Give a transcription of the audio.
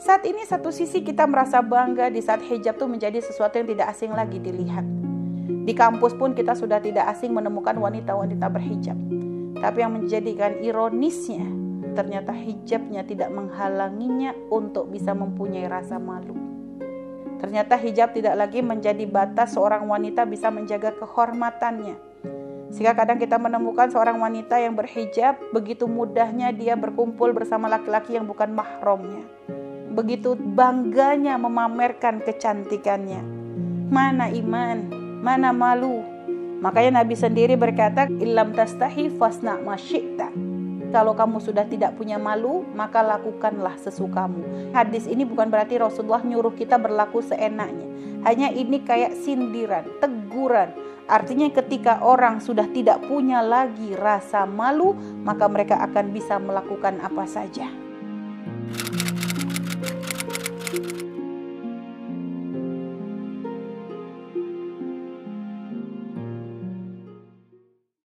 Saat ini satu sisi kita merasa bangga di saat hijab itu menjadi sesuatu yang tidak asing lagi dilihat. Di kampus pun kita sudah tidak asing menemukan wanita-wanita berhijab. Tapi yang menjadikan ironisnya, ternyata hijabnya tidak menghalanginya untuk bisa mempunyai rasa malu. Ternyata hijab tidak lagi menjadi batas seorang wanita bisa menjaga kehormatannya. Sehingga kadang kita menemukan seorang wanita yang berhijab, begitu mudahnya dia berkumpul bersama laki-laki yang bukan mahramnya begitu bangganya memamerkan kecantikannya. Mana iman, mana malu. Makanya Nabi sendiri berkata, "Illam tastahi fasna masyikta." Kalau kamu sudah tidak punya malu, maka lakukanlah sesukamu. Hadis ini bukan berarti Rasulullah nyuruh kita berlaku seenaknya. Hanya ini kayak sindiran, teguran. Artinya ketika orang sudah tidak punya lagi rasa malu, maka mereka akan bisa melakukan apa saja.